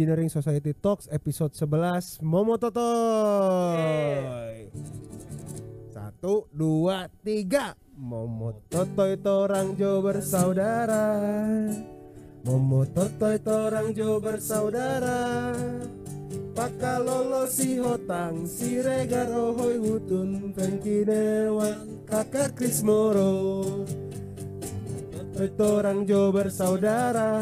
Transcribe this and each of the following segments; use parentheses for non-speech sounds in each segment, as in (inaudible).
Engineering Society Talks episode 11 Momo Totoy Satu, dua, tiga. Momo Totoy torang jo bersaudara. Momo Totoy torang jo bersaudara. Pakalolo si hotang si wutun Fengki dewan kakak Kris Moro. Totoy torang jo bersaudara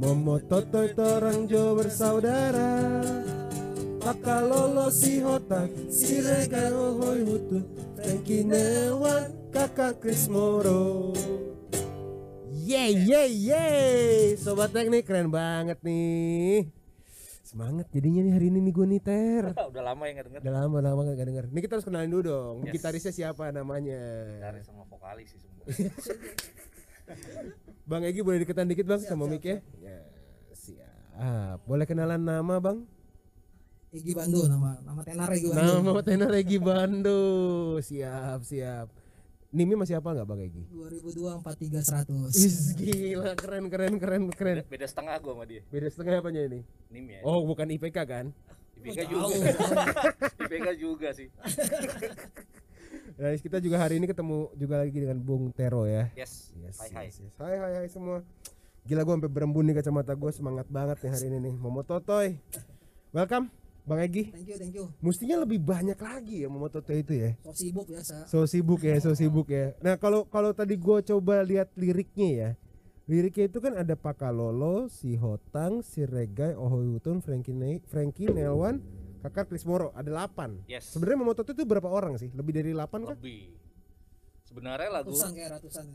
Momo Totoy torang jo bersaudara Pakalolo si hotang si regar ohoy wutun Fengki dewan kakak Kris Moro. Yeay yeay yeay Sobat teknik keren banget nih. Semangat jadinya nih hari ini nih gue nih Ter. (laughs) Udah lama ya nggak denger. Udah lama lama gak denger. Ini kita harus kenalin dulu dong. Yes. Gitarisnya siapa namanya? Dari semua vokalis sih semua (laughs) Bang Egi boleh diketan dikit bang sama mic ya Siap Boleh kenalan nama bang Egi Bando nama nama tenar Egi Bando. Nama tenor Egi Bando Siap siap Nimnya masih apa nggak bang Egi? 2002 43 100. Is gila keren keren keren keren beda, beda setengah gua sama dia Beda setengah apanya ini? nim ya Oh bukan IPK kan? IPK tahu. (laughs) juga IPK juga sih Nah, kita juga hari ini ketemu juga lagi dengan Bung Tero ya. yes, Yes, hai hai yes, yes. Hai hai hai semua. Gila gua sampai berembun nih kacamata gua semangat banget nih hari ini nih. Momo Totoy. Welcome Bang Egi. Thank you thank you. Mestinya lebih banyak lagi ya Momo Totoy itu ya. So sibuk biasa. So sibuk ya, so sibuk ya. Nah, kalau kalau tadi gua coba lihat liriknya ya. Liriknya itu kan ada Pakalolo, si Hotang, si Regai, Ohoyutun, Frankie Ne Frankie Nelwan, Kakak Moro, ada 8. yes Sebenarnya Momo Totoy itu berapa orang sih? Lebih dari 8 kan? lebih sebenarnya lagu Ratusan kayak ratusan.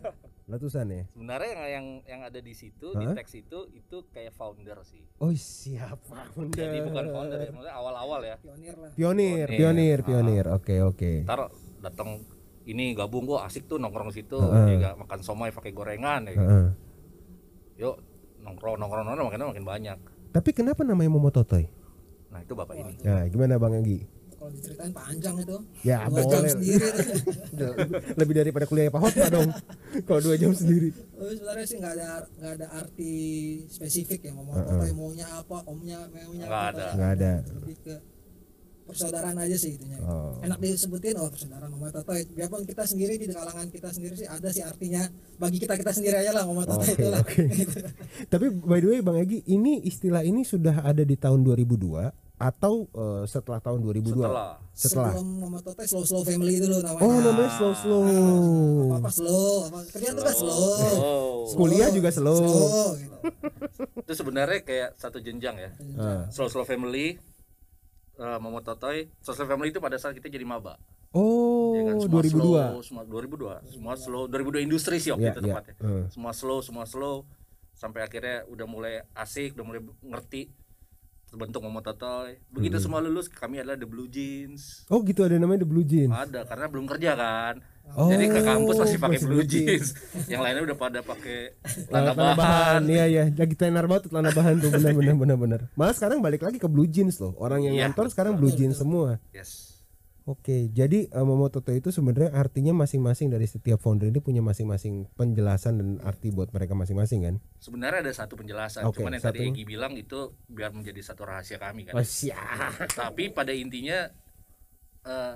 (laughs) Ratusan ya. sebenarnya yang yang yang ada di situ di Hah? teks itu itu kayak founder sih Oh siapa jadi bukan founder ya maksudnya awal-awal ya Pionir lah. Pionir, Pionir. pionir, Ah. Oke, oke. ntar datang ini gabung gua asik tuh nongkrong situ Heeh. juga makan somai pakai gorengan ya Heeh. yuk nongkrong nongkrong nongkrong makin makin banyak Tapi kenapa namanya Momo Totoy? nah itu bapak ini Nah, gimana Bang Egi? Kalau diceritain panjang itu. Ya, Dua jam boleh. sendiri. (laughs) Lebih daripada kuliah Pak Hotma dong. Kalau dua jam sendiri. Tapi sebenarnya sih nggak ada nggak ada arti spesifik ya ngomong Heeh. apa maunya apa omnya maunya Nggak apa. ada. Nggak ada. Lebih ke persaudaraan aja sih itunya. Oh. Enak disebutin oh persaudaraan Mama Totoy. Biarpun kita sendiri di kalangan kita sendiri sih ada sih artinya bagi kita kita sendiri aja lah Mama Totoy Oke, itu lah. oke. (laughs) Tapi by the way Bang Egi, ini istilah ini sudah ada di tahun 2002 atau eh, setelah tahun 2002? setelah Setelah. Sebelum Mama slow slow family dulu namanya. Oh, namanya slow slow. apa apa slow apa kerjaan tuh kan slow oh Kuliah juga slow. slow gitu. itu sebenarnya kayak satu jenjang ya Ah. slow slow family uh, Momo Totoy slow slow family itu pada saat kita jadi maba Oh, ya kan semua 2002. slow semua 2002 semua slow 2002 industri sih waktu Iya, itu iya. tepatnya Hmm. semua slow semua slow sampai akhirnya udah mulai asik udah mulai ngerti terbentuk Momo Totoy. Begitu semua lulus kami adalah the blue jeans. Oh, gitu ada namanya The Blue Jeans. ada karena belum kerja kan. Oh, jadi ke kampus masih pakai blue jeans. jeans. (laughs) Yang lainnya udah pada pakai Celana celana bahan. Iya iya, lagi tenar banget celana bahan tuh. Benar benar benar benar. Malah sekarang balik lagi ke blue jeans loh. Orang yang Iya, ngantor sekarang blue jeans semua. yes Oke, jadi uh, Momo Toto itu sebenarnya artinya masing-masing dari setiap founder ini punya masing-masing penjelasan dan arti buat mereka masing-masing kan? sebenarnya ada satu penjelasan Oke, cuman yang satu. tadi Egi bilang itu biar menjadi satu rahasia kami kan Oh siap. (laughs) tapi pada intinya eh,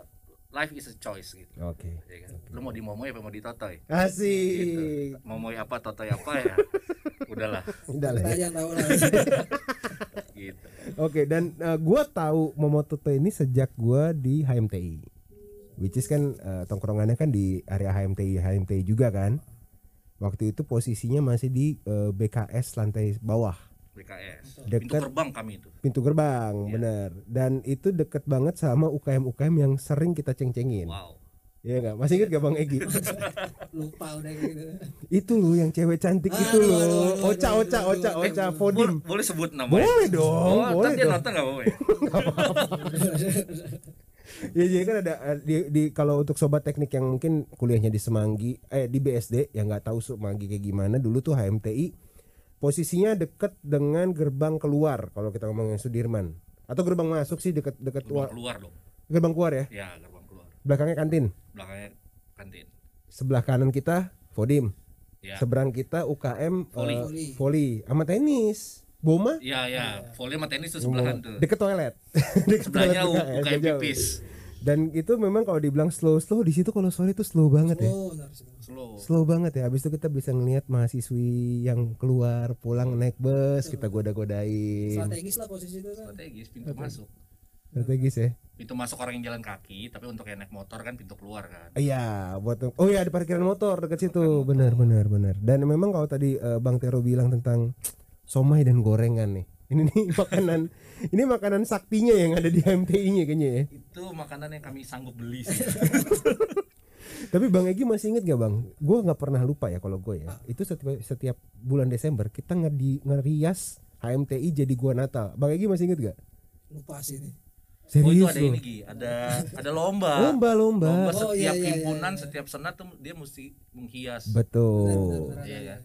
life is a choice gitu Oke. ya kan? lu mau di momoy apa mau di totoy Asik. momoy apa totoy apa ya (laughs) udahlah Udah lah kita ya. yang tahu lah (laughs) gitu. Oke, dan uh, gua tahu Momo Toto ini sejak gua di HMTI. Which is kan uh, tongkrongannya kan di area HMTI, HMTI juga kan. Waktu itu posisinya masih di uh, BKS lantai bawah. BKS Dekat- pintu gerbang kami itu. Pintu gerbang bener. Dan itu deket banget sama UKM UKM yang sering kita ceng-cengin. Wow Iya nggak? Masih inget gak bang Egi (laughs) lupa udah gitu. Itu loh yang cewek cantik itu Aduh, loh. aduh, aduh, Oca Oca Oca. Oca boleh, Fodim. Boleh sebut namanya boleh dong oh boleh dia dong. nonton nggak mau (laughs) ya jadi kan ada eh, di, di kalau untuk sobat teknik yang mungkin kuliahnya di Semanggi eh di BSD yang nggak tahu Semanggi kayak gimana dulu tuh HMTI posisinya deket dengan gerbang keluar kalau kita ngomongin Sudirman. Atau gerbang masuk sih deket deket Gerbang keluar dong. Gerbang keluar ya? Ya belakangnya kantin. Belakangnya kantin. Sebelah kanan kita Fodim ya. Seberang kita UKM Voli. eh, Voli. voli. Sama tenis. Boma? Ya ya. Volley sama tenis tuh sebelahan tuh. Deket toilet. (laughs) Deket sebelahnya toilet UKM, pipis dan itu memang kalau dibilang slow slow di situ kalau sore itu slow banget ya. Oh, benar sih. slow. Slow banget ya. Habis itu kita bisa ngelihat mahasiswi yang keluar pulang naik bus kita goda-godain. Strategis lah posisi itu kan. strategis pintu masuk strategis ya. Pintu masuk orang yang jalan kaki tapi untuk yang naik motor kan pintu keluar kan. Iya buat oh iya ada parkiran motor dekat situ. Benar benar benar. Dan memang kalau tadi eh, bang Tero bilang tentang somai dan gorengan nih. (laughs) Ini nih makanan ini makanan saktinya yang ada di HMTI-nya kayaknya ya. Itu makanan yang kami sanggup beli. Sih (laughs) tapi bang Egi masih inget gak bang? Gue nggak pernah lupa ya kalau gue ya. Itu setiap setiap bulan Desember kita ngedi ngerias HMTI jadi gua Natal bang Egi masih inget gak Lupa sih ini. oh itu serius ada loh. ini Gi. Ada ada lomba. Lomba lomba. Lomba Oh, setiap iya, iya, himpunan iya. setiap senat tuh dia mesti menghias. Betul. Benar, benar, Iya, kan?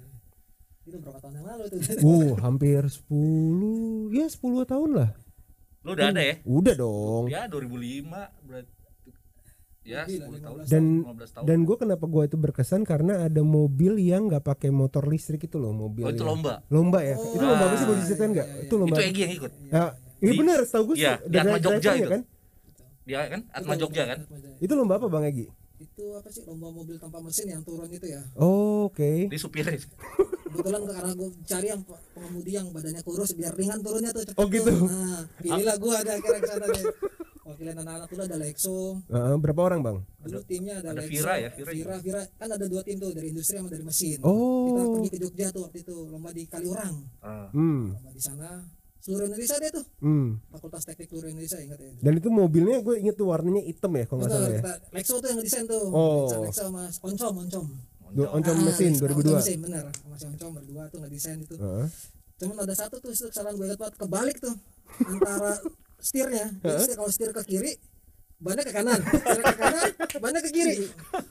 Itu berapa tahun yang lalu itu? uh hampir 10 ya 10 tahun lah. Lu udah ada ya? Udah dong. Ya 2005 berarti. Ya Lebih lah, 10 tahun dan 15 tahun. dan gue kenapa gue itu berkesan karena ada mobil yang nggak pakai motor listrik itu loh mobil oh itu lomba? Lomba ya? Oh, itu lomba apa sih boleh diceritain nggak? itu lomba itu Egi yang ikut? Ya ini Di- benar setahu gue iya, sih, di Atma Jogja itu. kan dia kan Atma Jogja kan itu lomba apa bang Egi Itu apa sih lomba mobil tanpa mesin yang turun itu ya? oh, oke di supirnya Kebetulan karena gue cari yang pe- pengemudi yang badannya kurus biar ringan turunnya tuh cepet Oh, gitu. tuh. Nah, pilihlah gua ada ke sana deh. (laughs) Wakilan anak-anak dulu ada Lexo. Heeh, berapa orang bang Dulu timnya ada, ada Lexo, Vira ya, Vira Vira, Vira. Kan ada dua tim tuh dari industri sama dari mesin. Oh. Kita pergi ke Jogja tuh waktu itu lomba di Kaliurang. Ah. hmm Lomba di sana seluruh Indonesia deh tuh. hmm Fakultas Teknik seluruh Indonesia ingat ya. dan itu mobilnya gue inget tuh warnanya hitam ya kalau nggak salah ya kita Lexo tuh yang desain tuh. Oh. Lexo, Lexo sama Oncom, Oncom. Dua oncom Ah, mesin Lexo, 2002 Oncom mesin bener. Sama si Oncom berdua tuh ngedesain itu. Heeh. Cuman ada satu tuh itu kesalahan gue banget kebalik tuh antara setirnya. (laughs) Jadi setir- kalau setir ke kiri bannya ke kanan, setir ke kanan, bannya ke kiri.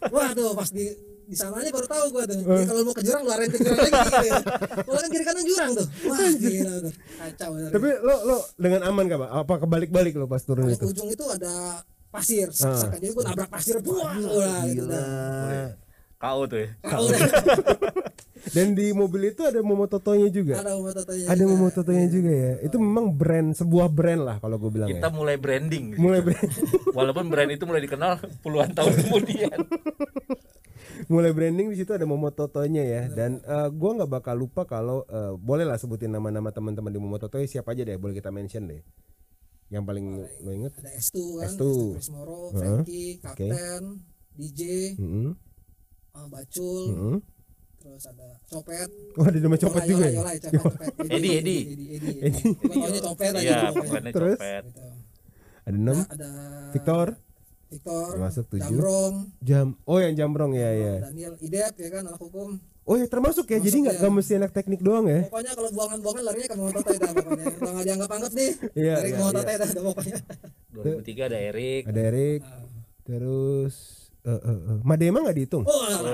Wah tuh pas di di sananya baru tahu gue tuh. Jadi kalau mau ke jurang lu arahin ke jurang lagi gitu ya. Kalau kan kiri kanan jurang tuh. Wah gila tuh. Kacau bener. tapi lo lo dengan aman gak bang apa kebalik-balik lo pas turun Paling itu? ujung itu ada pasir, Ah. jadi gue nabrak pasir, buah, wah gitu dah. KO tuh ya? Kau (laughs) dan di mobil itu ada momototonya juga? Ada mau tatonya. ada momototonya juga ya? Itu memang brand sebuah brand lah kalau gue bilang kita ya. mulai branding. Mulai brand. Walaupun brand itu mulai dikenal puluhan tahun kemudian (laughs) mulai branding di situ ada momototonya ya dan eh, gua nggak bakal lupa kalau eh, boleh lah sebutin nama-nama teman-teman di momototo siapa aja deh boleh kita mention deh yang paling lo inget Ada S2 kan, S2. Chris Moro, Frankie, Kapten, DJ, Mm-mm. uh, Bacul, Mm-mm. terus ada Copet. oh ada nama copet juga ya. Edi, Edi. Edi, Edi, Edi. Copet aja iya Terus? Gitu. ada enam Nah, ada Victor Victor, Termasuk tujuh. Jamrong, jam oh yang jambrong ya ya Daniel Idep ya kan anak hukum. oh ya termasuk ya jadi Termasuk nggak ya. nggak mesti anak teknik doang ya Pokoknya kalau buangan-buangan larinya ke Momototo itu pokoknya. Udah nggak dianggap anggap nih. Iya, Dari iya, Momototo iya. ada pokoknya. 2003 ada Erik ada Erik Ah. terus eh eh eh. Madema nggak dihitung Oh,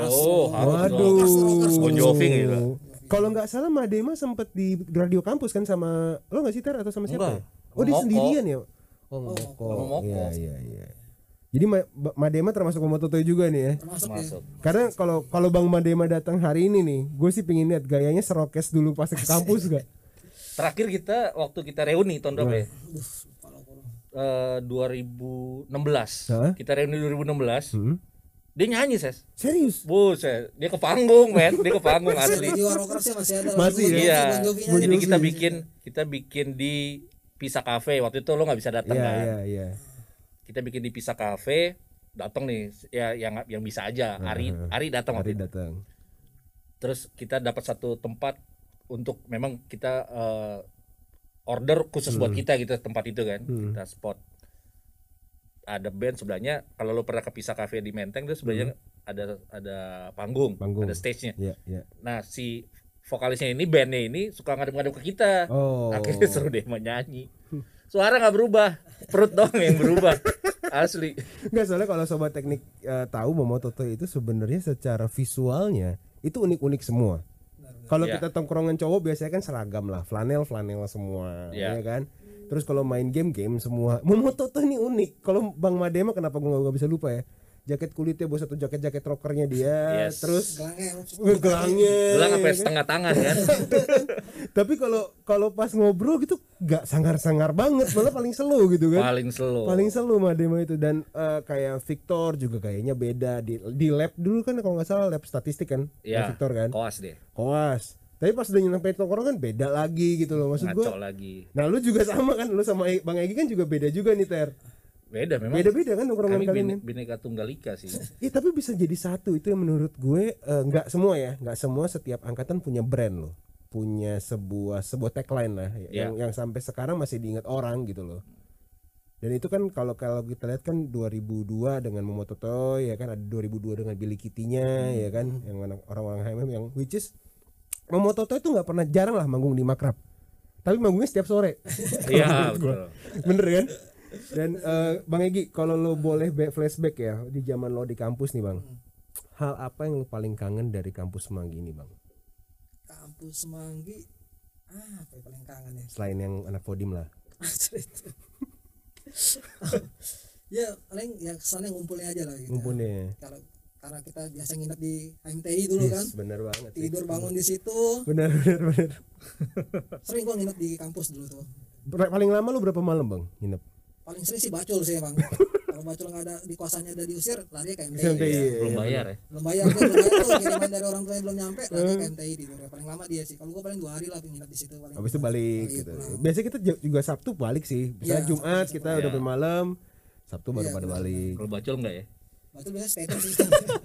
oh harus Waduh. Bon Jovi gitu. Kalau nggak salah Madema sempet di radio kampus kan sama lo nggak sih Ter atau sama siapa? Enggak. ya? Oh dia sendirian ya? Oh Ngoko. ngoko. Ngoko. Iya iya iya. Jadi Madema termasuk Momototo juga nih ya. Termasuk ya. Karena kalau kalau Bang Madema datang hari ini nih, gue sih pingin lihat gayanya serokes dulu pas ke kampus (laughs) gak? terakhir kita waktu kita reuni tahun berapa ya. Eh, 2016 Hah? kita reuni 2016 Hmm? dia nyanyi ses Serius? Buset, dia ke panggung men, dia ke panggung (laughs) asli. Jiwa rockersnya masih ada. Masih ya? Iya. Jovi Jadi kita bikin kita bikin di Pisa Cafe waktu itu lo nggak bisa datang Iya kan. iya iya. Kita bikin di Pisa Cafe, datang nih ya yang yang bisa aja. Ari Ari datang itu. datang. Terus kita dapat satu tempat untuk memang kita eh, order khusus buat kita gitu tempat itu kan. Kita spot ada band sebelahnya kalau lo pernah ke Pisa Cafe di Menteng itu sebelahnya ada ada panggung, Panggung. ada stage-nya. Iya iya. Nah si vokalisnya ini bandnya ini suka ngadep-ngadep ke kita. Oh. Akhirnya suruh dia menyanyi. Suara nggak berubah, perut dong yang berubah. (laughs) asli Enggak soalnya kalau sobat teknik eh, tahu Momototo itu sebenarnya secara visualnya itu unik-unik semua. Kalau Iya. kita tongkrongan cowok biasanya kan seragam lah, flanel flanel semua, Iya. ya kan. Terus kalau main game game semua. Momototo ini unik. Kalau Bang Madema kenapa gua nggak bisa lupa ya? Jaket kulitnya bos satu jaket jaket rockernya dia, Yes. terus gelangnya gelangnya. gelang ya? Sampai kan? setengah tangan kan? (laughs) Tapi kalau kalau pas ngobrol gitu nggak sangar-sangar banget, malah paling slow gitu kan. paling slow. Paling selalu Madema itu. Dan eh, kayak Victor juga kayaknya beda. Di di lab dulu kan kalau nggak salah lab statistik kan? Ya Victor kan? Koas deh koas. Tapi pas udah nyampe tongkrong kan beda lagi gitu loh. Maksud ngaco gua lagi. Nah lu juga sama kan? Lu sama Bang Egi kan juga beda juga nih ter beda memang beda beda kan tongkrongan kami kalian bine, kan? Bineka tunggal ika sih. (laughs) Iya tapi bisa jadi satu. Itu yang menurut gue eh, nggak semua ya. Nggak semua setiap angkatan punya brand loh. Punya sebuah sebuah tagline lah. Yang yang sampai sekarang masih diingat orang gitu loh. Dan itu kan kalau kalau kita lihat kan 2002 dengan Momototo ya kan? Ada 2002 dengan Billy Kitty-nya ya kan? Yang anak- orang-orang HMM yang which is Momototo itu nggak pernah jarang lah manggung di Makrab. Tapi manggungnya setiap sore. Iya (laughs) betul. Bener kan dan eh, bang Egi kalau lo boleh back flashback ya di zaman lo di kampus nih bang. Hal apa yang lo paling kangen dari kampus Semanggi ini bang? Kampus Semanggi ah apa yang paling kangen ya? Selain yang anak Podim lah. (laughs) (laughs) Ya paling ya kesannya ngumpulnya aja lah gitu. Ngumpulnya. Kalau karena kita biasa nginep di MTI dulu kan. Yes, bener banget. Tidur bangun di situ. Bener bener bener. Sering gua nginep di kampus dulu tuh. Ber- paling lama lo berapa malam bang nginep paling sering sih bacul sih bang kalau bacul nggak ada di kosannya udah diusir lari ke MTI Sampai iya, belum iya. bayar ya? Belum bayar tuh belum bayar. Tuh kiriman dari orang tuanya belum nyampe lari ke MTI tidur paling lama dia sih. Kalau gua paling dua hari lah nginep di situ paling. Habis itu balik gitu. pulang. biasanya kita ju- juga Sabtu balik sih. Misalnya Iya, Jumat Sabtu kita Sabtu. udah bermalam Sabtu baru Iya, pada balik. Kalau bacol enggak ya? Bacul biasanya stay terus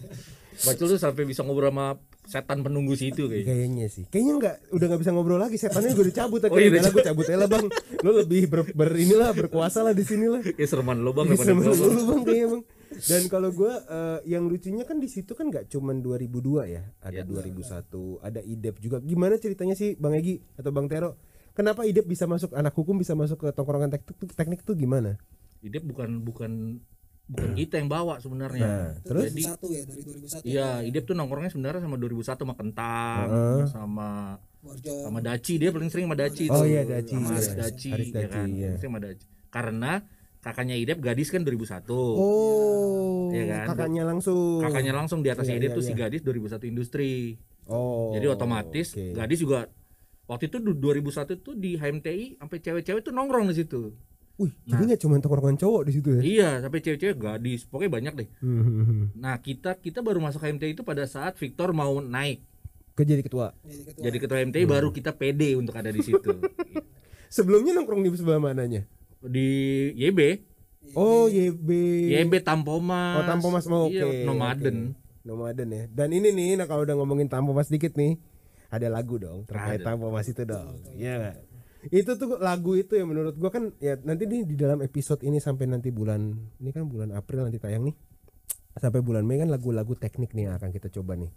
(laughs) bacol tuh sampai bisa ngobrol sama setan penunggu situ kayaknya Kayaknya sih. Kayaknya nggak udah nggak bisa ngobrol lagi. Setannya gue udah cabut Oh, iya, akhirnya. udah Udah gue cabut aja lah bang. Lo lebih ber, ber- inilah berkuasa lah di sini lah. ya sereman lo bang daripada gua, masuk Bang. bang kayaknya bang. Dan kalau gue eh, yang lucunya kan di situ kan nggak cuman 2002 ya. Ada Ya. 2001, ada IDEP juga. Gimana ceritanya sih bang Egi atau bang Tero? Kenapa IDEP bisa masuk anak hukum bisa masuk ke tongkrongan teknik, teknik tuh gimana? Ide bukan bukan bukan kita yang bawa sebenarnya Nah, terus? jadi 2001 ya dari 2001 Iya, Idep tuh nongkrongnya sebenarnya sama 2001 sama Kentang, sama Borjo sama Daci dia paling sering sama Daci Oh tuh. iya, Daci, sama iya. Haris Daci, Haris ya Daci, kan? iya. Sering sama Daci. Karena kakaknya Idep gadis kan 2001. Oh, Iya kan? kakaknya langsung. Kakaknya langsung di atas Iya, Idep iya, tuh si iya. gadis 2001 industri. Oh. Jadi otomatis oke. gadis juga waktu itu du- 2001 tuh di HMTI sampai cewek-cewek tuh nongkrong di situ. Wih, jadi nggak cuma tongkrongan cowok di situ ya? Iya, sampai cewek-cewek gadis, pokoknya banyak deh. Hmm, hmm, hmm. Nah, kita kita baru masuk HMTI itu pada saat Victor mau naik Ke jadi ketua. jadi ketua jadi ketua HMTI baru kita pede untuk ada di situ. (laughs) Sebelumnya nongkrong di sebelah mananya? di YB, Oh, YB. YB Tampomas. Oh, Tampomas mau oke. Iya, Nomaden. oke. Nomaden ya. Dan ini nih, nah kalau udah ngomongin Tampomas dikit nih, ada lagu dong terkait. Tampomas itu dong. Iya nggak? Itu tuh lagu itu yang menurut gua kan ya nanti nih di dalam episode ini sampai nanti bulan ini kan bulan April nanti tayang nih. Sampai bulan Mei kan lagu-lagu teknik nih yang akan kita coba nih.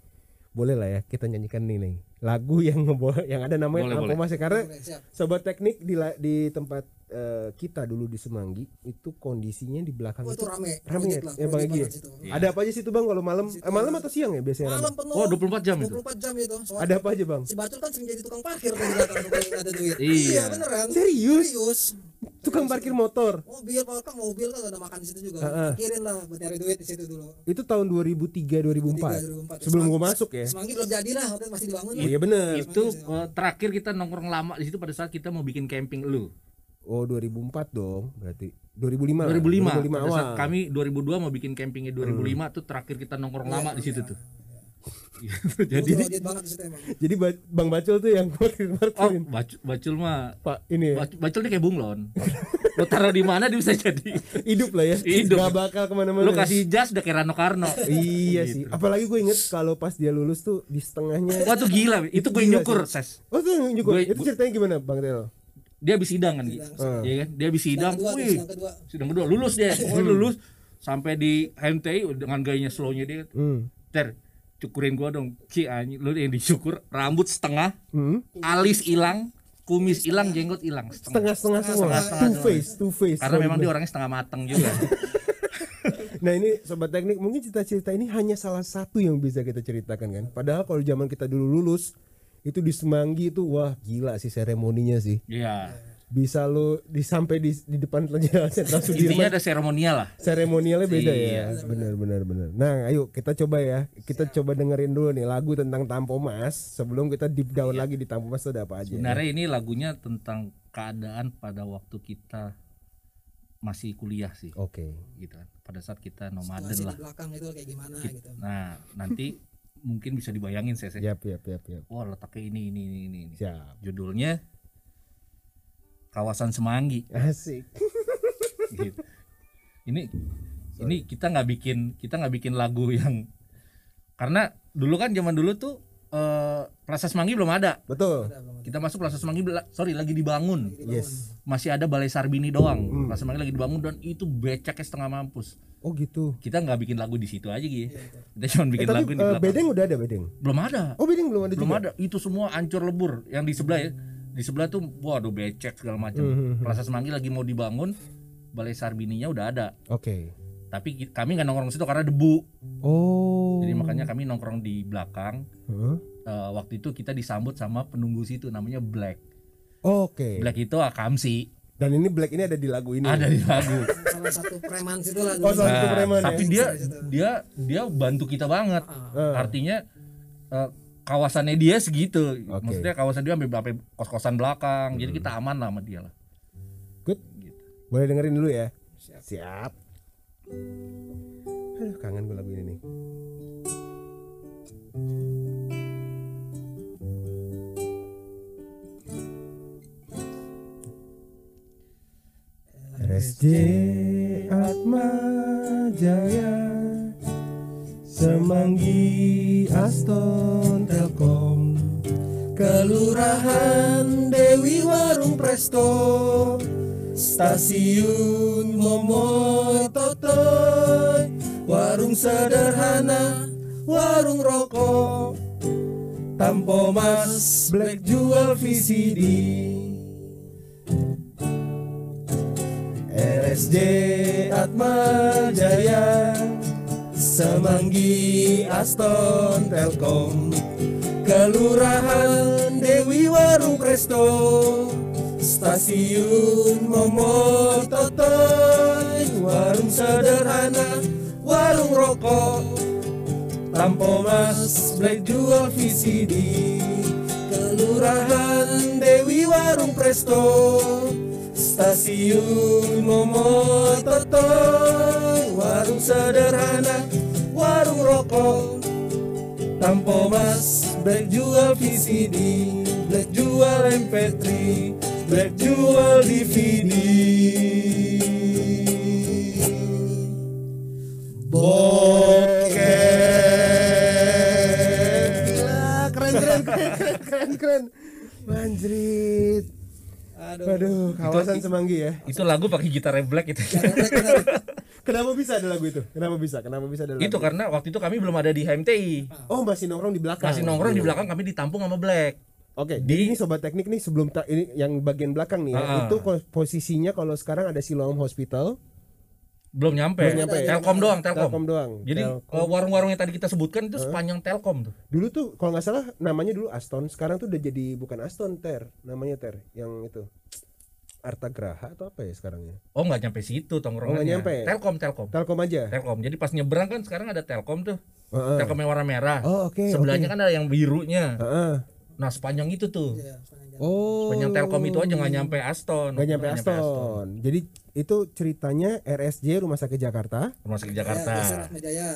Boleh lah ya kita nyanyikan nih nih. Lagu yang ngebawa yang ada namanya Boleh, Tampomas ya karena Boleh, siap sobat teknik di di tempat eh, kita dulu di Semanggi itu kondisinya di belakang oh itu rame rame ya, ya Bang Egy ya? banget situ. Ada apa aja sih itu Bang kalau malam? Eh, malam atau siang ya biasanya malam penuh Oh, 24 jam itu. 24 jam itu Soalnya Ada apa aja Bang? si Bacul kan sering jadi tukang parkir tuh di belakang ada duit Iya. beneran Serius? serius Tukang parkir motor. mobil kalau kan mobil kan udah makan di situ juga Heeh. parkirin lah buat nyari duit di situ dulu Itu tahun 2003 2004. 2004. Sebelum gua masuk ya. Semanggi belum jadi lah waktu itu masih dibangun. Iya bener Itu eh, terakhir kita nongkrong lama di situ pada saat kita mau bikin camping lu. Oh 2004 dong berarti 2005 lah. 2005 2005. Pada saat awal. Hmm. kami 2002 mau bikin campingnya 2005 tuh terakhir kita nongkrong lama di situ tuh. Gitu. (laughs) Jadi Jadi Bang Bacul tuh yang (laughs) parkir oh, parkirin. bacul, bacul mah Pak ini ya, Bac- Bacul dia kayak bunglon. Lo taruh di mana dia bisa jadi. (laughs) hidup lah ya. Hidup. Gak bakal ke mana-mana. Lo kasih jas udah kayak Rano Karno. Iya sih. Apalagi gue inget kalau pas dia lulus tuh di setengahnya. Wah tuh gila, itu gue Gila nyukur sih. ses. Oh tuh nyukur. Gue- Itu ceritanya gimana Bang Telo? Dia habis sidang kan, Gi? Hmm. Iya kan? Dia habis sidang, kedua wih, sidang kedua sidang kedua lulus dia, (laughs) pokoknya lulus sampai di HMTI dengan gayanya slownya dia, Hmm. ter cukurin gua dong, ki anjing, lu yang dicukur, rambut setengah, Hmm. alis hilang, kumis hilang, jenggot hilang, setengah. Setengah-setengah semua. Setengah-setengah Two semua. face, two face. Karena memang dia orangnya setengah mateng juga. (laughs) Nah ini sobat teknik mungkin cerita-cerita ini hanya salah satu yang bisa kita ceritakan kan. Padahal kalau zaman kita dulu lulus itu di Semanggi itu wah gila sih seremoninya sih. Iya. Bisa lo di sampai di, di depan Jalan Jenderal Intinya Sudirman ada seremonial lah. seremonialnya beda Iya. ya. Benar benar benar. Nah, ayo kita coba ya. Kita coba dengerin dulu nih lagu tentang Tampo Mas sebelum kita deep down lagi di Tampo Mas itu ada apa aja. Sebenarnya ini lagunya tentang keadaan pada waktu kita masih kuliah sih, Oke. gitu kan. Pada saat kita Situasi nomaden di lah. belakang itu kayak gimana Gitu. gitu Nah, nanti (laughs) mungkin bisa dibayangin saya. Yap yap yap yap. Wah, letaknya ini ini ini ini. Siap. Judulnya Kawasan Semanggi. Asik. (laughs) gitu. Ini ini kita nggak bikin kita nggak bikin lagu yang karena dulu kan zaman dulu tuh eh, Plaza Semanggi belum ada. Betul. Kita masuk Plaza Semanggi sorry lagi dibangun. Yes. Masih ada Balai Sarbini doang. Plaza Semanggi lagi dibangun dan itu beceknya setengah mampus. Oh gitu. Kita nggak bikin lagu di situ aja gitu. Kita cuma Eh, bikin tapi lagu di eh, belakang. bedeng udah ada bedeng. Belum ada. Oh bedeng belum ada belum juga. ada. Itu semua hancur lebur yang di sebelah ya. Di sebelah tuh waduh becek segala macam. Hmm, Plaza Semanggi lagi mau dibangun. Balai Sarbininya udah ada. Oke. Tapi ki- kami nggak nongkrong situ karena debu. Oh. Jadi makanya kami nongkrong di belakang. Heeh. Eh, waktu itu kita disambut sama penunggu situ namanya Black. Oke. Black itu Akamsi. Dan ini Black ini ada di lagu ini. Ada di lagu. (laughs) salah satu preman situ lah Oh, salah satu Nah, preman tapi ya. dia dia dia bantu kita banget. Ah. Artinya eh, kawasannya dia segitu. Oke. Maksudnya kawasan dia sampai sampai kos-kosan belakang. Jadi kita aman lah sama dia lah. Good. Boleh dengerin dulu ya. Siap. Aduh, kangen gue lagu ini nih. RSJ Atma Jaya. Semanggi Aston Telkom. Kelurahan Dewi Warung Presto. Stasiun Momoy Totoy. Warung sederhana Warung rokok. Tampo Mas Black jual VCD RSJ Atma Jaya Semanggi Aston Telkom Kelurahan Dewi Warung Presto Stasiun Momo Totoy Warung sederhana Warung rokok Tampo Mas Black jual VCD Kelurahan Dewi Warung Presto Stasiun Momo Totoy Warung sederhana Warung rokok. Tampo Mas Black jual VCD Black jual MP3 Black jual DVD Bokeh. Gila keren keren keren keren keren keren. Manjrit Aduh. Aduh kawasan Semanggi ya Itu lagu pakai gitar Black itu. Kenapa bisa ada lagu itu? Kenapa bisa? Kenapa bisa ada lagu itu karena waktu itu kami belum ada di HMTI. Oh masih nongkrong di belakang Masih nongkrong di belakang kami ditampung sama Black. Oke, jadi ini sobat teknik nih sebelum ini yang bagian belakang nih ya, Ah. itu posisinya kalau sekarang ada Siloam Hospital, Belum nyampe. Belum nyampe. Telkom doang, Telkom. Telkom doang. Jadi Telkom. eh, warung-warung yang tadi kita sebutkan itu sepanjang Telkom tuh. Dulu tuh kalau nggak salah namanya dulu Aston, sekarang tuh udah jadi bukan Aston Ter, namanya Ter, yang itu Arta Graha atau apa ya sekarang ya? Oh nggak nyampe situ tongkrongannya. Oh, nggak nyampe. Telkom, Telkom. Telkom aja. Telkom. Jadi pas nyebrang kan sekarang ada Telkom tuh. Heeh. Telkom yang warna merah. Oh oke. Sebelahnya oke. kan ada yang birunya. Heeh. Nah sepanjang itu tuh. Ya, sepanjang jalan. Oh. Sepanjang Telkom itu aja nggak nyampe Aston. Nggak nyampe Aston. Jadi itu ceritanya RSJ Rumah Sakit Jakarta. Rumah sakit Ya, Jakarta. Jaya.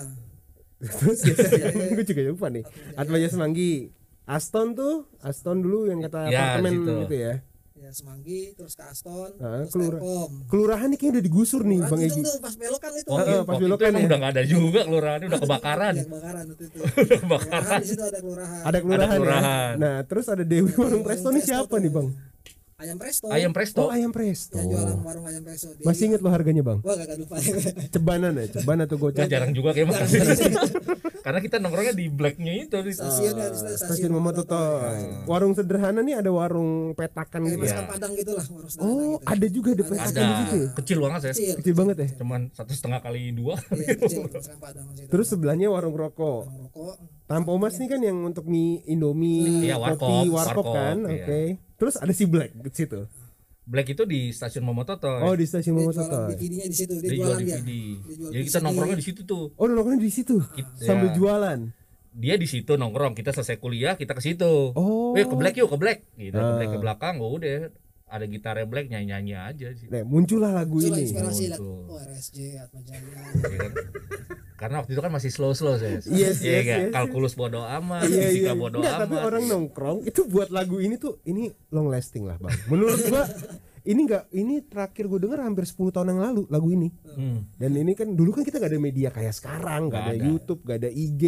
Terus (laughs) gue juga lupa nih. Atmaja Semanggi. Aston tuh, Aston dulu yang kata Ya, apartemen situ. gitu ya. Ya, Semanggi, terus ke Aston, Ah, terus kelura- Telkom. Kelurahan ini kayaknya udah digusur nih Kelurahan Bang itu Egi. tuh pas belokan itu. Oh, pas itu belokan ya. udah nggak ada juga kelurahannya udah kebakaran. Ya, kebakaran waktu itu. (laughs) kebakaran. Kelurahan di situ ada kelurahan. Ada kelurahan, kelurahan. ya. Nah, terus ada Dewi Warung Presto nih siapa nih, Bang? Ayam presto ayam presto Oh ayam presto. yang jualan warung ayam presto Dia Masih inget lo harganya bang? Wah gak lupa (laughs) Cebanan ya, ceban atau Ya, gocap? jarang juga kayak makan (laughs) karena kita nongkrongnya di blacknya itu di stasiun ya stasiun, Stasiun Momototo. Warung sederhana nih ada warung petakan kayak gitu. masakan padang gitu lah warung sederhana Oh gitu. ada juga ada petakan ada di situ ya? kecil banget saya kecil Kecil banget ya. cuman satu setengah kali dua iya kecil padang di. Terus sebelahnya warung rokok. Warung rokok Tampo Mas nih kan yang untuk mie Indomie, Iya, kopi, warkop, kan, iya. oke. Terus ada si Black di situ. black itu di stasiun Momototo Oh di stasiun dia Momototo. jualan DVD-nya di situ dia, dia jualan jual jadi kita nongkrongnya di situ tuh Oh nongkrongnya di situ Kita- sambil ya. jualan. dia di situ nongkrong kita selesai kuliah kita ke situ Oh. eh ke black yuk ke black gitu ke Ah. black ke belakang oh, udah ada gitarnya black nyanyi nyanyi aja sih Nah, muncullah lagu Itulah ini. inspirasi Betul. oh RSJ Atma Jaya Ya kan? karena waktu itu kan masih slow slow saya Yes, Iya yes, yes. kalkulus bodo amat Iya, fisika iya. bodo Nggak, amat tapi orang nongkrong itu buat lagu ini tuh ini long lasting lah bang. Menurut gua ini enggak ini terakhir gue denger hampir 10 tahun yang lalu lagu ini. Hmm. Dan ini kan dulu kan kita gak ada media kayak sekarang, gak Nggak ada, ada. YouTube, gak ada IG.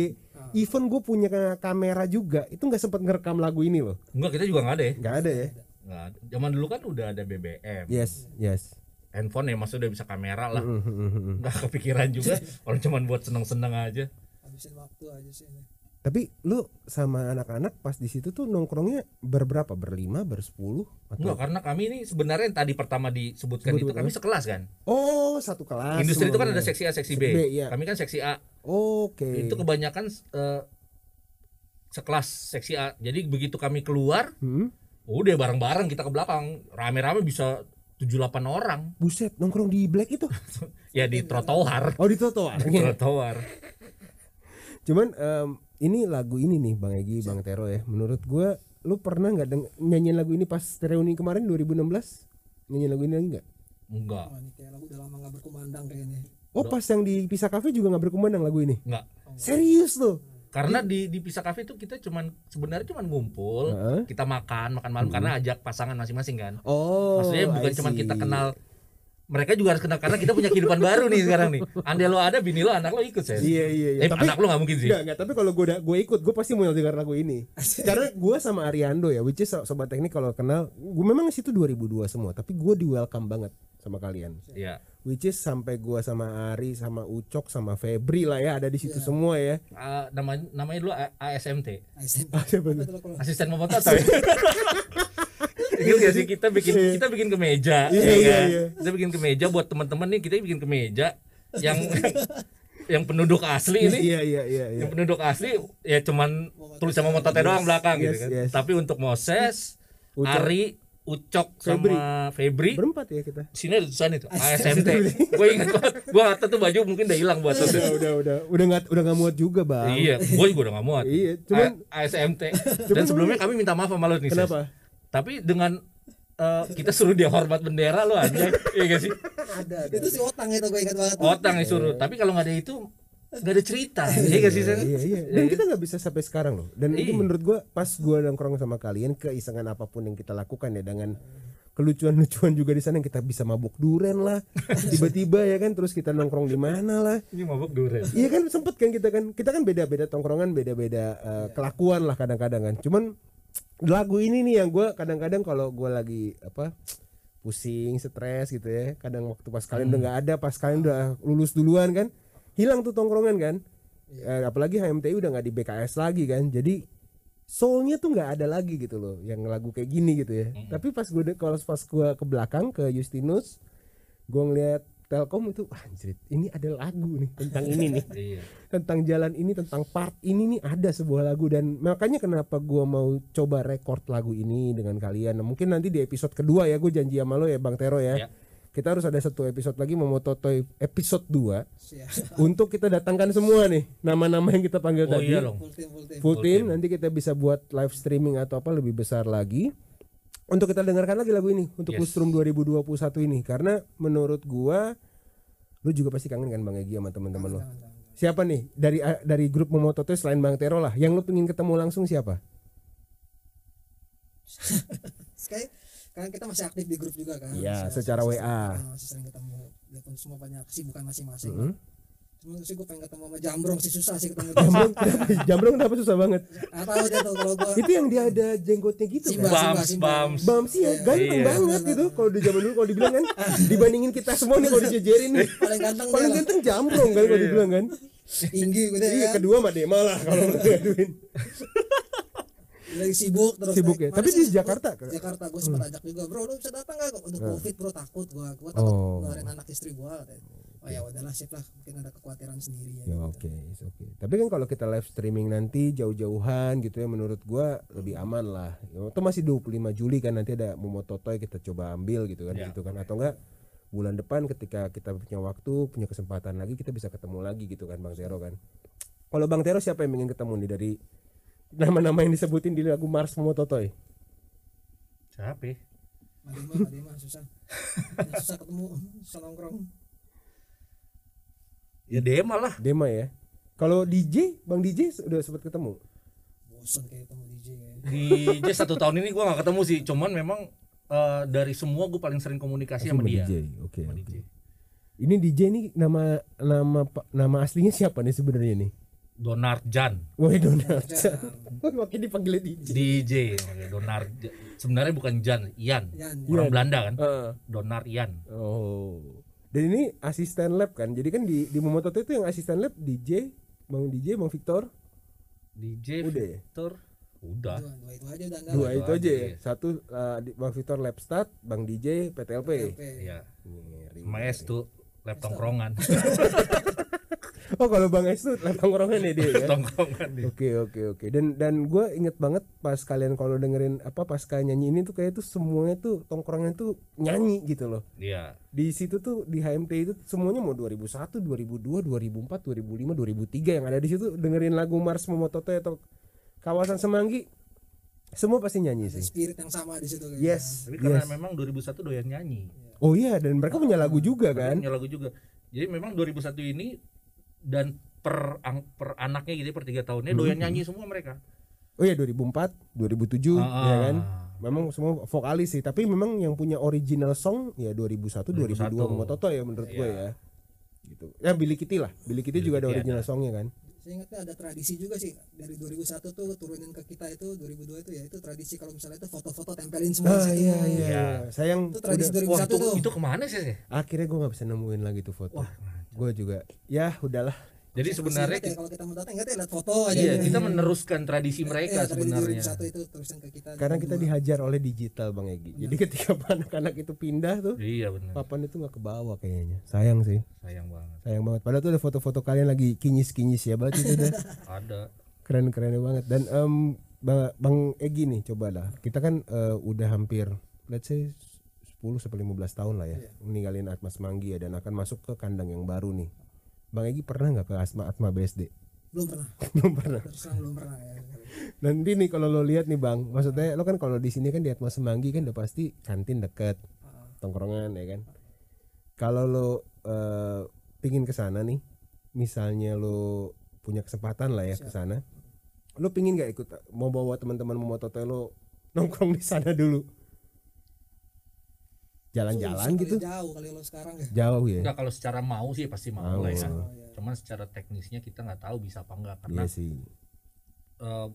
Even gue punya ka- kamera juga, itu nggak sempat ngerekam lagu ini loh. enggak kita juga nggak ada ya Nggak ada ya? Ada. zaman dulu kan udah ada BBM Yes, yes. handphone ya maksudnya udah bisa kamera lah Mhm. nggak kepikiran juga (laughs) orang cuman buat seneng seneng aja habisin waktu aja sih ini. Tapi lu sama anak-anak pas di situ tuh nongkrongnya berberapa? Berlima, bersepuluh? Atau... Enggak, karena kami ini sebenarnya yang tadi pertama disebutkan Sebut- itu kami sekelas kan. Oh, satu kelas. Industri itu kan ada seksi A, seksi B. B, iya. Kami kan seksi A. Oke. Itu kebanyakan eh, sekelas seksi A. Jadi begitu kami keluar, Hmm? Udah bareng-bareng kita ke belakang. Rame-rame bisa 7-8 orang. Buset, nongkrong di Black itu. (laughs) Ya di trotoar. Oh, di trotoar. trotoar. (laughs) Cuman em, ini lagu ini nih Bang Egi, Bang Tero ya. Menurut gua lu pernah nggak nyanyiin lagu ini pas reuni kemarin 2016? Nyanyiin lagu ini lagi nggak? Enggak. oh ini kayak lagu udah lama gak berkumandang kayak ini Oh, pas yang di Pisah Cafe juga nggak berkumandang lagu ini. Enggak. Serius loh. Karena di di Pisah Cafe itu kita cuman sebenarnya cuman ngumpul, Heeh. kita makan, makan malam karena ajak pasangan masing-masing kan. Oh, Maksudnya bukan I cuma kita kenal mereka juga harus kenal karena kita punya kehidupan (laughs) baru nih sekarang nih. Andai lo ada, bini lo, anak lo ikut saya. Iya iya iya. Eh, Tapi anak lo gak mungkin sih. Enggak, enggak, tapi kalau gue gue ikut, gue pasti mau dengar lagu ini. Karena gue sama Ariando ya, which is so- sobat teknik kalau kenal, gue memang situ 2002 semua, tapi gue di welcome banget sama kalian. Iya. Which is sampai gue sama Ari, sama Ucok, sama Febri lah ya ada di situ semua ya. Ah, namanya namanya dulu A- ASMT. (laughs) Kalau- Asisten memotot ya. (laughs) Ingat gak sih kita bikin kita bikin kemeja, Iya, ya iya, kan? iya. Kita bikin kemeja buat teman-teman nih, kita bikin kemeja yang (laughs) yang penduduk asli ini. Iya iya iya iya. Yang penduduk asli ya cuman tulisan memototnya doang belakang gitu yes, kan. yes. Tapi untuk Moses, Ucok. Ari, Ucok Febri. sama Febri. Berempat ya kita. sini ada tulisan itu. ASMT gue ingat banget. Gue kata tuh baju mungkin udah hilang buat Udah udah udah. Udah nggak udah nggak muat juga bang. iya gue juga udah gak muat. Iya, cuman- A- ASMT (laughs) dan sebelumnya kami minta maaf sama lo nih. Kenapa? tapi dengan eh, kita suruh dia hormat bendera lo aja iya gak sih? Ada ada. itu si otang itu gue ingat banget otang yang suruh. Tapi kalau nggak ada itu nggak ada cerita (laughs) iya gak sih? Iya iya. Dan kita nggak bisa sampai sekarang loh. Dan itu Iya. menurut gua pas gua nongkrong sama kalian keisengan apa pun yang kita lakukan ya dengan kelucuan-lucuan juga di sana yang kita bisa mabuk duren lah (laughs) tiba-tiba ya kan terus kita nongkrong di mana lah ini mabuk duren Iya kan sempet kan kita kan kita kan beda-beda tongkrongan beda-beda eh, kelakuan lah kadang-kadang kan. Cuman lagu ini nih yang gue kadang-kadang kalau gue lagi apa pusing stres gitu ya kadang waktu pas kalian udah nggak ada pas kalian udah lulus duluan kan hilang tuh tongkrongan kan. Eh, apalagi HMTI udah nggak di BKS lagi kan. Jadi soulnya tuh nggak ada lagi gitu loh yang lagu kayak gini gitu ya. Tapi pas gue kalau pas gue ke belakang ke Justinus gue ngeliat Telkom itu anjir ini ada lagu nih tentang ini nih. (laughs) Iya. Tentang jalan ini tentang part ini nih ada sebuah lagu. Dan makanya kenapa gua mau coba record lagu ini dengan kalian. Nah, mungkin nanti di episode kedua ya gue janji sama lo ya Bang Tero ya. Ya. Kita harus ada satu episode lagi memototoy episode 2 Siap. untuk kita datangkan semua nih nama-nama yang kita panggil oh tadi. iya loh full team full team. Full team nanti kita bisa buat live streaming atau apa lebih besar lagi. Untuk kita dengarkan lagi lagu ini untuk Yes. Kusrum 2021 ini. Karena menurut gua lu juga pasti kangen kan Bang Egi sama teman-teman lo siapa nih? Dari dari grup Momototo selain Bang Tero lah. Yang lu pengen ketemu langsung siapa? (laughs) Sekali kan kita masih aktif di grup juga kan Iya, Masih- secara masih- WA. masih- sering ketemu walaupun semua banyak kesibukan masing-masing Mhm. cuma sih gue pengen ketemu sama Jambrong sih susah sih ketemu (laughs) Jambrong kenapa? (laughs) Jambrong kenapa susah banget? Nggak tahu dia tuh kalau gue Itu yang dia ada jenggotnya gitu Simba, kan? Bams, Simba. bams. Bam sih ya, ganteng Iya. banget gitu. Kalau di zaman dulu kalau dibilang kan (laughs) dibandingin kita semua nih kalau dijejerin nih. paling ganteng Paling ganteng Jambrong kan kalau dibilang kan. tinggi gitu Iya, ya kedua mah Dema lah kalau ngaduin. Lagi sibuk terus Sibuk naik. ya? Tapi di? Jakarta, Gua- Kak? Jakarta gue sempat ajak juga bro lu bisa datang gak untuk covid bro takut gue gue takut Oh. ngeluarin anak istri gue oh ya udahlah sip lah mungkin ada kekhawatiran sendiri ya Ya oke, it's oke. Tapi kan kalau kita live streaming nanti jauh-jauhan gitu ya menurut gua lebih aman lah. Itu masih 25 Juli kan nanti ada Momototoy kita coba ambil gitu kan Ya. gitu kan atau enggak bulan depan ketika kita punya waktu, punya kesempatan lagi kita bisa ketemu lagi gitu kan Bang Tero kan. Kalau Bang Tero siapa yang ingin ketemu nih dari nama-nama yang disebutin di lagu Mars Momototoy? Siapa? ya? Madima Madima susah Ya, susah ketemu susah nongkrong Ya Dema lah. Dema ya. Kalau DJ, Bang DJ udah sempat ketemu. bosan kayak ketemu DJ Di DJ satu tahun ini gua nggak ketemu sih. Cuman memang eh, dari semua gue paling sering komunikasi sama dia. DJ. Oke. Sama oke. DJ. Ini DJ nih nama nama nama aslinya siapa nih sebenarnya nih? Donard Jan. Woi Donald. Woi makin dipanggil DJ. DJ Donard Jan. (laughs) sebenarnya bukan Jan, Ian. Orang. Belanda kan. Heeh. Donard Ian. oh. Dan ini asisten lab kan. Jadi kan di di Momototo itu yang asisten lab DJ, Bang DJ, Bang Victor. DJ Udah ya? Victor. Udah. dua, dua itu aja udah enggak Dua itu itu aja aja, ya. iya. Satu uh, Bang Victor lab start, Bang DJ PTLP. Iya. Ngeri. Sama S tuh lab tongkrongan. (laughs) Oh kalau Bang Es tuh tongkrongan ya dia ya. (laughs) tongkrongan dia. Oke oke oke dan dan gue inget banget pas kalian kalau dengerin apa pas kalian nyanyi ini tuh kayak tuh semuanya tuh tongkrongan tuh nyanyi gitu loh Iya. di situ tuh di HMT itu semuanya mau 2001 2002 2004 2005 2003 yang ada di situ dengerin lagu Mars Momototo atau kawasan Semanggi semua pasti nyanyi sih spirit yang sama di situ kayaknya. yes Tapi karena yes. memang 2001 doyan nyanyi. oh iya dan mereka punya lagu juga Kan? kan Punya lagu juga. Jadi memang 2001 ini dan per ang- per anaknya gitu ya, per tiga tahunnya doyan nyanyi semua mereka. oh iya 2004 2007 Ah, ya kan memang semua vokalis sih tapi memang yang punya original song ya 2001 2002 2001. Momototo ya menurut gue Iya. ya gitu ya Billy Kitty lah Billy Kitty Billy juga ada original songnya kan Saya ingatnya ada tradisi juga sih dari 2001 tuh turunin ke kita itu 2002 itu ya itu tradisi kalau misalnya itu foto-foto tempelin semua ah situ. iya iya Iya. sayang Itu tradisi udah- 2001 Wah itu, tuh. itu ke mana sih? sih? akhirnya gue nggak bisa nemuin lagi tuh foto gue juga ya udahlah Jadi Masih sebenarnya ya, kita, kalau kita mau datang ingat ya lihat foto aja. iya, gitu. kita meneruskan tradisi mereka Iya, tradisi sebenarnya. 2001 itu ke kita. karena kita 2002. dihajar oleh digital bang Egi jadi ketika (laughs) anak-anak itu pindah tuh Iya benar. papan itu nggak ke bawah kayaknya sayang sih Sayang banget. sayang banget padahal tuh ada foto-foto kalian lagi kinyis-kinyis ya berarti itu udah (laughs) Ada. keren-keren banget dan em, Bang, Egi nih coba lah kita kan eh, udah hampir let's say 10 sampai 15 tahun lah ya meninggalin Atmas Manggi ya dan akan masuk ke kandang yang baru nih. Bang Egi pernah nggak ke Asma Atma BSD belum pernah. (laughs) belum pernah. Belum pernah ya. nanti nih kalau lo lihat nih Bang maksudnya lo kan kalau di sini kan di Atma Semanggi kan udah pasti kantin deket tongkrongan ya kan? Kalau lo eh, pingin ke sana nih misalnya lo punya kesempatan lah ya ke sana lo pingin nggak ikut mau bawa teman-teman mau lo nongkrong di sana dulu jalan-jalan gitu. Jauh kali lo sekarang ya. jauh ya. Enggak kalau secara mau sih pasti mau Mau. lah ya. Oh, iya. Cuman secara teknisnya kita nggak tahu bisa apa enggak karena iya sih. eh,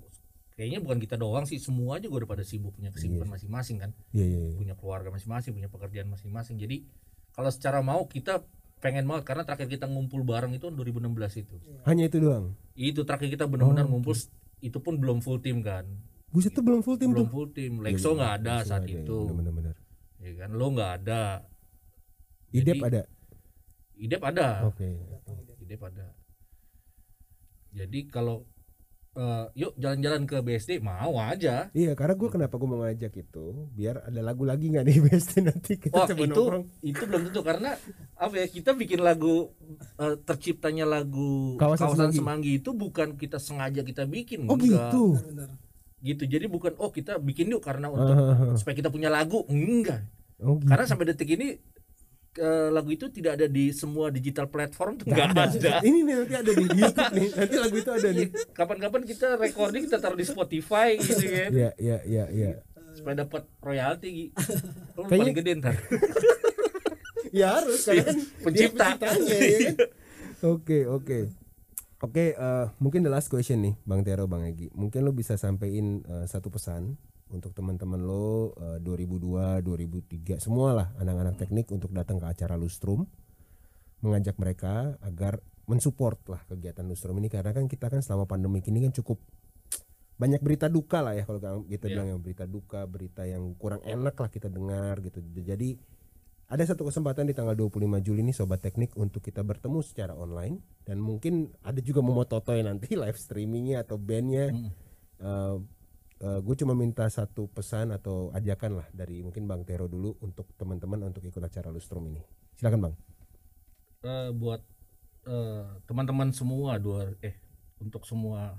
kayaknya bukan kita doang sih. Semua juga udah pada sibuk punya kesibukan masing-masing kan? Iya iya iya. punya keluarga masing-masing punya pekerjaan masing-masing. Jadi kalau secara mau kita pengen banget karena terakhir kita ngumpul bareng itu 2016 itu. Hanya itu doang? Itu terakhir kita benar-benar Oh, ngumpul itu pun belum full tim kan? Buset tuh belum full tim belum tuh? full tim Lexo nggak ada Langsung saat aja, itu. iya, bener-bener ya kan lo nggak ada idep Jadi- ada idep ada oke idep ada jadi kalau eh, yuk jalan-jalan ke BSD mau aja Iya, karena gue kenapa gue mau ngajak itu biar ada lagu lagi nggak nih (laughs) BSD nanti kita Wah coba itu nongkrong. itu belum tentu karena apa ya kita bikin lagu eh, terciptanya lagu Kawasan kawasan, Semanggi. Semanggi. itu bukan kita sengaja kita bikin Oh enggak. gitu. Benar. gitu jadi bukan oh kita bikin yuk karena untuk Ah, (laughs) supaya kita punya lagu enggak Oh gitu. karena sampai detik ini eh, lagu itu tidak ada di semua digital platform tuh nggak ada, (laughs) Ini nih nanti ada di YouTube nih. Nanti lagu itu ada nih. kapan-kapan kita recording kita taruh di Spotify gitu kan Iya, iya, iya, iya. supaya dapat royalti Lu Kayaknya- paling gede ntar (laughs) Ya harus karena kan dia pencipta. penciptanya, ya kan? Oke oke oke eh, mungkin the last question nih Bang Tero Bang Egi mungkin lo bisa sampein eh, satu pesan untuk teman-teman lo eh, 2002 2003 semua lah anak-anak teknik untuk datang ke acara Lustrum mengajak mereka agar mensupport lah kegiatan Lustrum ini karena kan kita kan selama pandemi ini kan cukup banyak berita duka lah ya kalau kita Iya. bilang yang berita duka berita yang kurang enak lah kita dengar gitu jadi ada satu kesempatan di tanggal 25 Juli ini Sobat Teknik untuk kita bertemu secara online dan mungkin ada juga Momototoy nanti (laughs) live streamingnya atau bandnya. Mm. gue cuma minta satu pesan atau ajakan lah dari mungkin Bang Tero dulu untuk teman-teman untuk ikut acara Lustrum ini. Silakan Bang. Eh, buat eh, teman-teman semua dua eh untuk semua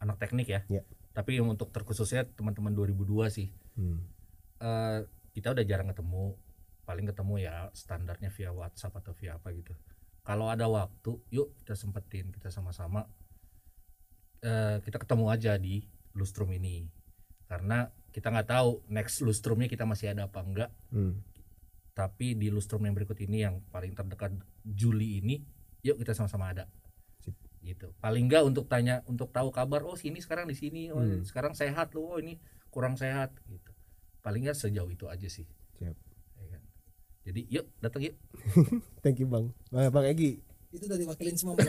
anak teknik ya. Ya. Tapi yang untuk terkhususnya teman-teman 2002 sih. Hmm. Eh, kita udah jarang ketemu. Paling ketemu ya standarnya via WhatsApp atau via apa gitu. Kalau ada waktu, yuk kita sempetin kita sama-sama eh, kita ketemu aja di Lustrum ini. Karena kita nggak tahu next Lustrumnya kita masih ada apa enggak. Hmm. Tapi di Lustrum yang berikut ini yang paling terdekat Juli ini, yuk kita sama-sama ada. Sip. Gitu. Paling enggak untuk tanya, untuk tahu kabar, oh sini sekarang di sini, oh Hmm. sekarang sehat loh, oh ini kurang sehat gitu. Paling enggak sejauh itu aja sih. Siap. Ya kan? Jadi yuk datang yuk. (laughs) Thank you Bang. Bang, Bang Egi. itu udah diwakilin semua. (laughs)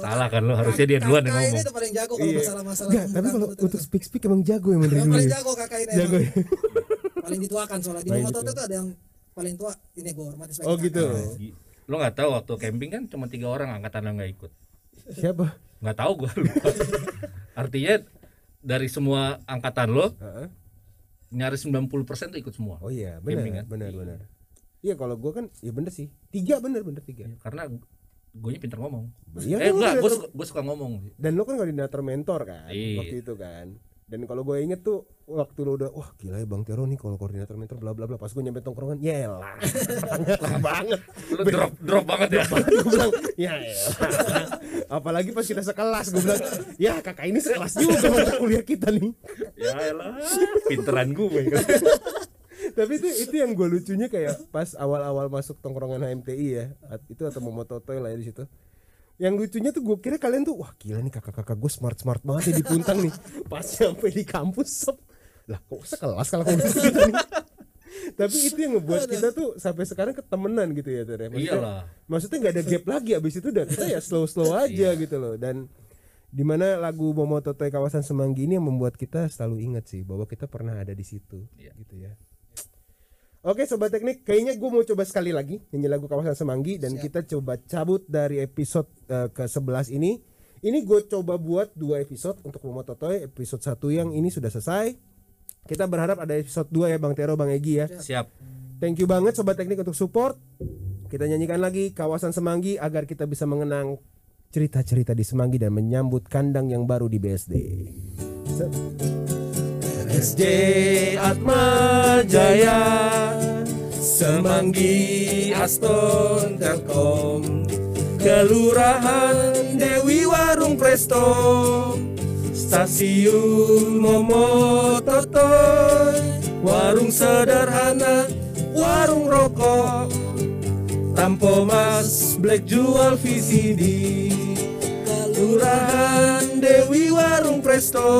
Salah kan lo, harusnya dia duluan yang ngomong. ini tuh paling jago kalau Iya. masalah-masalah Enggak, tapi pembukaan kalau untuk speak speak emang jago emang dari yang dulu. paling ya. jago kakak ini Jago. ya. (laughs) paling dituakan soalnya di motor itu ada yang paling tua ini gue hormati sebagai Oh kakak. gitu. Gi- Lo nggak tahu waktu camping kan cuma tiga orang angkatan yang nggak ikut. Siapa? Nggak tahu gua lupa. (laughs) Artinya dari semua angkatan lo Heeh. nyaris 90% tuh ikut semua. Oh iya, Camping benar, kan? benar, benar. Iya, kalau gua kan ya bener sih. Tiga bener, bener tiga. Karena gue pinter ngomong. Iya, eh enggak, gue suka, suka ngomong. Dan lo kan koordinator mentor kan Iya. waktu itu kan. Dan kalau gue inget tuh waktu lo udah wah gila ya Bang Tero nih kalau koordinator mentor bla bla bla pas gue nyampe tongkrongan ya lah lah banget Lu drop drop banget ya. gue bilang ya apalagi pas kita sekelas gue bilang ya kakak ini sekelas juga mata kuliah kita nih ya elah, pinteran gue. Tapi itu itu yang gue lucunya kayak pas awal-awal masuk tongkrongan HMTI ya itu atau Momototoy lah ya di situ. Yang lucunya tuh gue kira kalian tuh wah gila nih kakak-kakak gue smart smart banget ya di puntang nih. Pas sampai di kampus sep. Lah kok sekelas kalau kamu gitu nih? Tapi itu yang ngebuat kita tuh sampai sekarang ketemenan gitu ya Tere. Maksudnya- Iyalah. maksudnya nggak ada gap lagi abis itu udah kita ya slow slow aja gitu loh. Dan di mana lagu Momototoy kawasan Semanggi ini yang membuat kita selalu ingat sih bahwa kita pernah ada di situ Iya. gitu ya Oke sobat teknik, kayaknya gue mau coba sekali lagi nyanyi lagu kawasan Semanggi dan kita coba cabut dari episode eh, ke 11 ini. Ini gue coba buat dua episode untuk Momototoy. Episode satu yang ini sudah selesai. Kita berharap ada episode 2 ya Bang Tero, Bang Egi ya. Siap. Thank you banget sobat teknik untuk support. Kita nyanyikan lagi kawasan Semanggi agar kita bisa mengenang cerita-cerita di Semanggi dan menyambut kandang yang baru di BSD. Se- SJ Atma Jaya Semanggi Aston Telkom Kelurahan Dewi Warung Presto Stasiun Momototoy Warung sederhana Warung rokok Tampo Mas Black jual VCD Kelurahan Dewi Warung Presto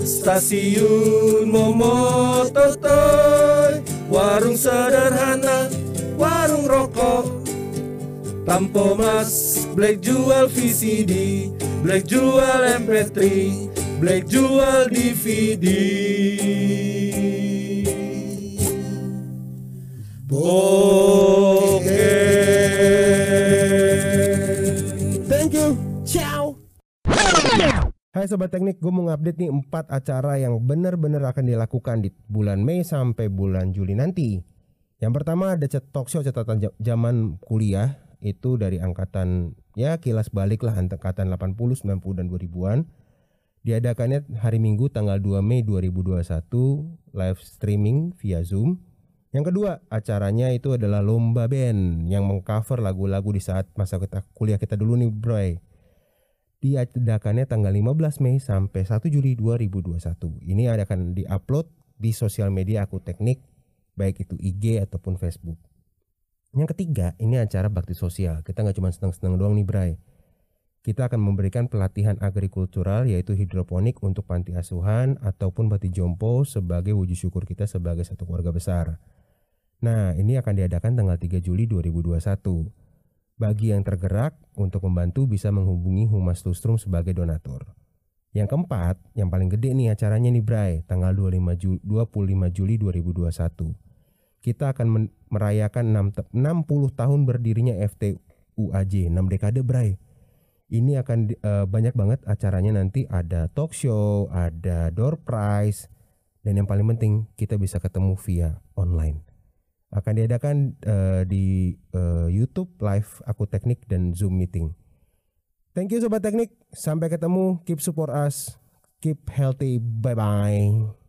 Stasiun Momototoy Warung sederhana Warung rokok. Tampo Mas Black jual VCD Black jual MP3 Black jual DVD Oke Hai sobat teknik, gue mau ngupdate nih empat acara yang benar-benar akan dilakukan di bulan Mei sampai bulan Juli nanti. Yang pertama ada talk show catatan zaman kuliah itu dari angkatan ya kilas balik lah angkatan 80, 90 dan 2000-an. Diadakannya hari Minggu tanggal 2 Mei 2021 live streaming via Zoom. Yang kedua, acaranya itu adalah lomba band yang mengcover lagu-lagu di saat masa kita kuliah kita dulu nih, Bro. Diadakannya tanggal 15 Mei sampai 1 Juli 2021. Ini akan diupload di sosial media aku teknik baik itu IG ataupun Facebook. Yang ketiga, ini acara bakti sosial. Kita nggak cuma seneng-seneng doang nih, Bray. Kita akan memberikan pelatihan agrikultural yaitu hidroponik untuk panti asuhan ataupun bati jompo sebagai wujud syukur kita sebagai satu keluarga besar. Nah, ini akan diadakan tanggal 3 Juli 2021. Bagi yang tergerak untuk membantu bisa menghubungi Humas Lustrum sebagai donatur. Yang keempat, yang paling gede nih acaranya nih Bray, tanggal 25 Juli, 25 Juli 2021 kita akan merayakan 6 te- 60 tahun berdirinya FTUAJ 6 dekade Bray. Ini akan eh, banyak banget acaranya nanti ada talk show, ada door prize dan yang paling penting kita bisa ketemu via online. Akan diadakan eh, di eh, YouTube live aku teknik dan Zoom meeting. Thank you sobat teknik. Sampai ketemu. Keep support us. Keep healthy. Bye bye.